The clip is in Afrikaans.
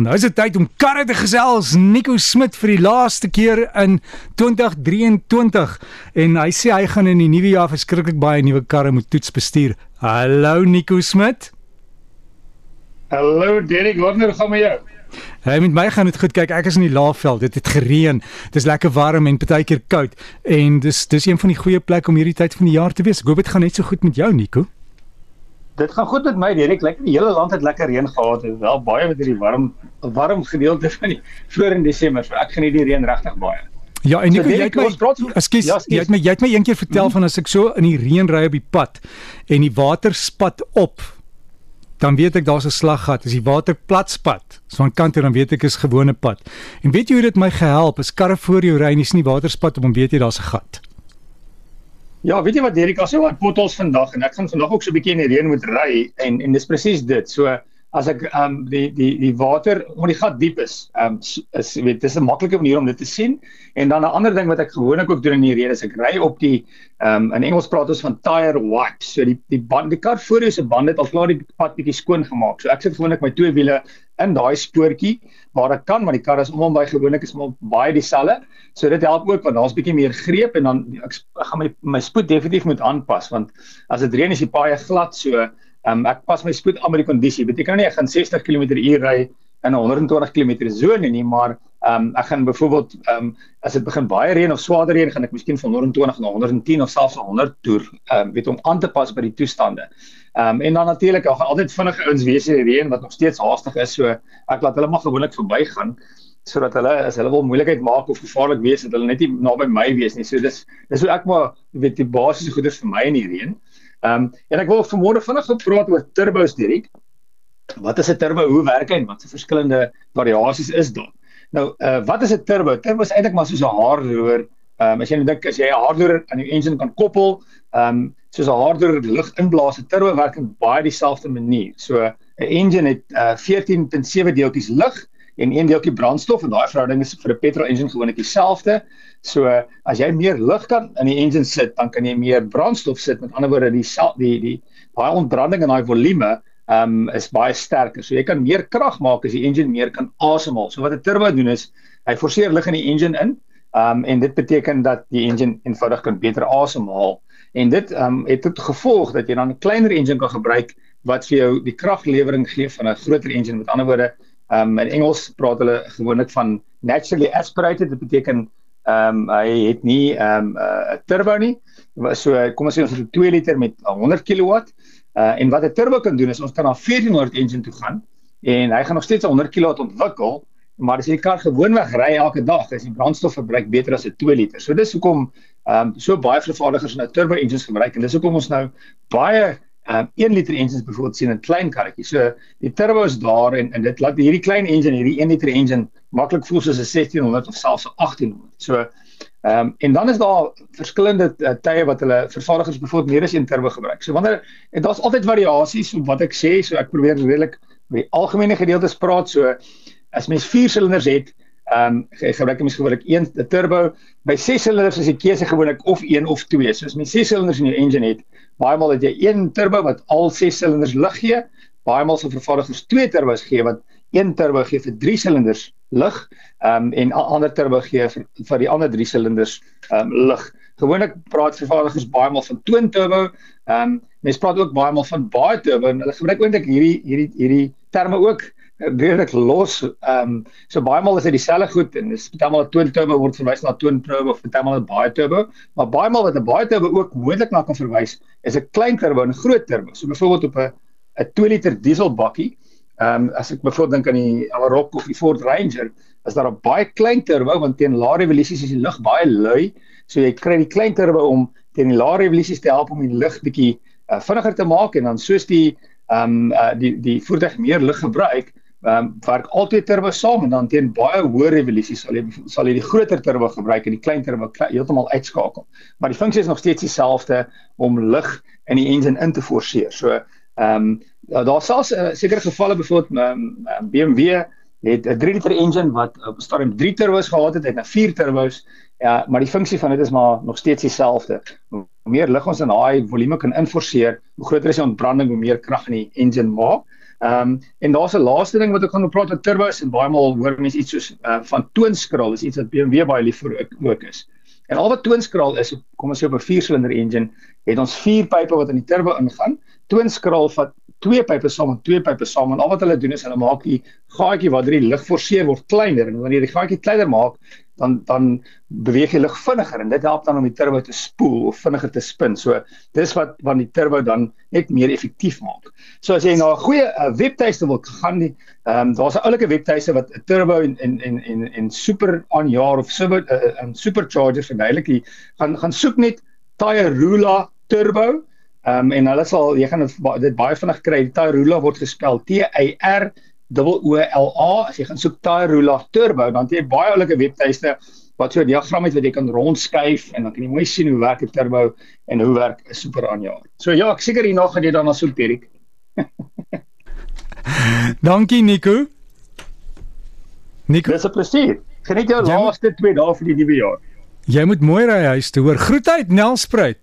Nou is dit tyd om karre te gesels. Nico Smit vir die laaste keer in 2023 en hy sê hy gaan in die nuwe jaar verskriklik baie nuwe karre moet toets bestuur. Hallo Nico Smit. Hallo Derek, wonder gaan met jou? Hey, met my gaan dit goed. Kyk, ek is in die Laagveld. Dit het gereën. Dit is lekker warm en partykeer koud en dis dis een van die goeie plekke om hierdie tyd van die jaar te wees. Ek hoop dit gaan net so goed met jou Nico dit gaan goed met my Derek. Lekker die hele land het lekker reën gehad. Dit wel baie met hierdie warm warm gedeelte van die voor in Desember. So ek geniet die reën regtig baie. Ja, en Nico, so, jy het my Ekskuus, ja, jy het my jy het my eendag vertel mm -hmm. van as ek so in die reën ry op die pad en die water spat op, dan weet ek daar's 'n slaggat. As die water plat spat, so aan kant toe dan weet ek is gewone pad. En weet jy hoe dit my gehelp? As karre voor jou ry en dis nie water spat op om weet jy daar's 'n gat. Ja, weet jy wat Derek, as jy wat potholes vandag en ek gaan vandag ook so 'n bietjie in die reën moet ry en en dis presies dit. So as ek ehm um, die die die water omdat die gat diep is, ehm um, is weet dis 'n maklike manier om dit te sien. En dan 'n ander ding wat ek gewoonlik ook doen in die reën is ek ry op die ehm um, in Engels praat ons van tire wipes. So die die band die kar voor jou se band het al klaar die pad bietjie skoon gemaak. So ek sit gewoonlik my twee wiele in daai spoortjie waar ek kan want die kar is om hom by gewoonlik is maar baie dieselfde. So dit help ook want daar's bietjie meer greep en dan ek, ek gaan my my spoed definitief moet aanpas want as dit reën is die paaie glad so um, ek pas my spoed aan met die kondisie. Beteken nie ek gaan 60 km/h ry in 'n 120 km sone nie, maar um, ek gaan byvoorbeeld um, as dit begin baie reën of swaarder reën gaan ek miskien van 120 na 110 of selfs 100 toer, um, weet om aan te pas by die toestande. Ehm um, en dan natuurlik ook altyd vinnige ouens wees in die reën wat nog steeds haastig is. So ek laat hulle maar gewoonlik verbygaan sodat hulle as hulle wil moeilikheid maak of gevaarlik wees dat hulle net nie naby my wees nie. So dis dis hoe ek maar weet die basiese goeders vir my in die reën. Ehm um, en ek wil vanmôre vinnig gepraat oor turbos Dirk. Wat is 'n turbo? Hoe werk hy? Wat se verskillende variasies is daar? Nou, uh wat is 'n turbo? Turbo is eintlik maar soos 'n haarroer. Ehm um, as jy nou dink as jy 'n haarroer aan jou engine kan koppel, ehm um, soos 'n harder lug inblaas, 'n turbo werk in baie dieselfde manier. So 'n engine het uh, 14.7 deeltjies lug en een deeltjie brandstof en daai verhouding is vir 'n petrol engine gewoonlik dieselfde. So as jy meer lug kan in die engine sit, dan kan jy meer brandstof sit. Met ander woorde, die die die baie ontbranding in daai volume um is baie sterker. So jy kan meer krag maak as die engine meer kan asemhaal. So wat 'n turbo doen is hy forceer lug in die engine in. Um en dit beteken dat die engine eenvoudig kan beter asemhaal. En dit um het tot gevolg dat jy dan 'n kleiner engine kan gebruik wat vir jou die kraglewering gee van 'n groter engine. Met ander woorde, um in Engels praat hulle gewoonlik van naturally aspirated. Dit beteken um hy het nie um 'n uh, turbo nie. So kom ons sê ons het 'n 2 liter met 100 kW. Uh en wat 'n turbo kan doen is ons kan na 1400 engine toe gaan en hy gaan nog steeds 100 kW ontwikkel maar as jy die kar gewoonweg ry elke dag, is die brandstofverbruik beter as 'n 2 liter. So dis hoekom ehm um, so baie vervaardigers nou turbo engines gebruik en dis hoekom ons nou baie ehm um, 1 liter engines byvoorbeeld sien in klein karretjies. So die turbo is daar en en dit laat hierdie klein engine, hierdie 1 liter engine maklik voel soos 'n 1600 of selfs 'n 1800. So ehm um, en dan is daar verskillende uh, tye wat hulle vervaardigers byvoorbeeld meer as een turbo gebruik. So wanneer en daar's altyd variasies op wat ek sê, so ek probeer redelik by algemene gedeeltes praat so as mens 4 silinders het, ehm um, gebruik jy gewoonlik een turbo. By 6 silinders is die keuse gewoonlik of 1 of 2. So as mens 6 silinders in jou engine het, baie maal het jy een turbo wat al 6 silinders lug gee. Baie maal sal vervaardigers twee turbos gee wat een turbo gee vir 3 silinders lug, ehm um, en ander turbo gee vir vir die ander 3 silinders ehm um, lug. Gewoonlik praat vervaardigers baie maal van twin turbo. Ehm um, mense praat ook baie maal van baie turbo en hulle gebruik eintlik hierdie hierdie hierdie terme ook redelik los. Ehm um, so baie maal is dit dieselfde goed en dis maal 'n twin turbo word verwys na twin turbo of maal 'n baie turbo, maar baie maal wat 'n baie turbo ook moontlik na kan verwys is 'n klein turbo en 'n groot turbo. So byvoorbeeld op 'n 'n 2 liter diesel bakkie, ehm um, as ek byvoorbeeld dink aan die Amarok of die Ford Ranger, is daar 'n baie klein turbo want teen lae revolusies is die lug baie lui, so jy kry die klein turbo om teen die lae revolusies te help om die lug bietjie uh, vinniger te maak en dan soos die ehm um, uh, die die voertuig meer lug gebruik ehm um, werk altyd turbo saam en dan teen baie hoë revolusies sal jy sal jy die groter turbo gebruik en die klein turbo heeltemal uitskakel. Maar die funksie is nog steeds dieselfde om lug in die engine in te forceer. So ehm um, daar selfs uh, sekere gevalle byvoorbeeld um, BMW het 'n 3 liter engine wat op stadium 3 turbos gehad het, het nou 4 turbos. Ja, maar die funksie van dit is maar nog steeds dieselfde. Hoe meer lug ons in daai volume kan inforceer, hoe groter is die ontbranding, hoe meer krag in die engine maak. Ehm um, en daar's 'n laaste ding wat ek gaan praat oor turbos en baie maal hoor mense iets soos uh, van toonskraal is iets wat BMW baie lief vir ook is. En al wat toonskraal is, kom ons sê op 'n 4-silinder engine, het ons vier pype wat in die turbo ingaan. Toonskraal vat twee pype saam en twee pype saam en al wat hulle doen is hulle maak die gaatjie waar die lug forceer word kleiner en wanneer die gaatjie kleiner maak, dan dan beweeg die lug vinniger en dit help dan om die turbo te spoel of vinniger te spin. So dis wat van die turbo dan net meer effektief maak. So as jy na 'n goeie uh, webtuiste wil gaan, ehm um, daar's 'n oulike webtuiste wat 'n turbo en en en en en super aan jaar of super 'n uh, uh, um, supercharger verduidelik. Gaan gaan soek net Tyrula turbo. Ehm um, en hulle sal jy gaan dit baie vinnig kry. Tyrula word gespel T Y R O L A as jy gaan soek Tyrula Turbo dan jy baie oulike webtuiste wat so 'n diagram het wat jy kan rondskuif en dan kan jy mooi sien hoe werk 'n turbo en hoe werk 'n super aanjaer. So ja, ek seker hierna gaan jy dan na soek Derek. Dankie Nico. Nico. Dis 'n plesier. Geniet jou jy laaste 2 dae vir die nuwe jaar. Jy moet mooi ry huis toe hoor. Groet uit Nelspruit.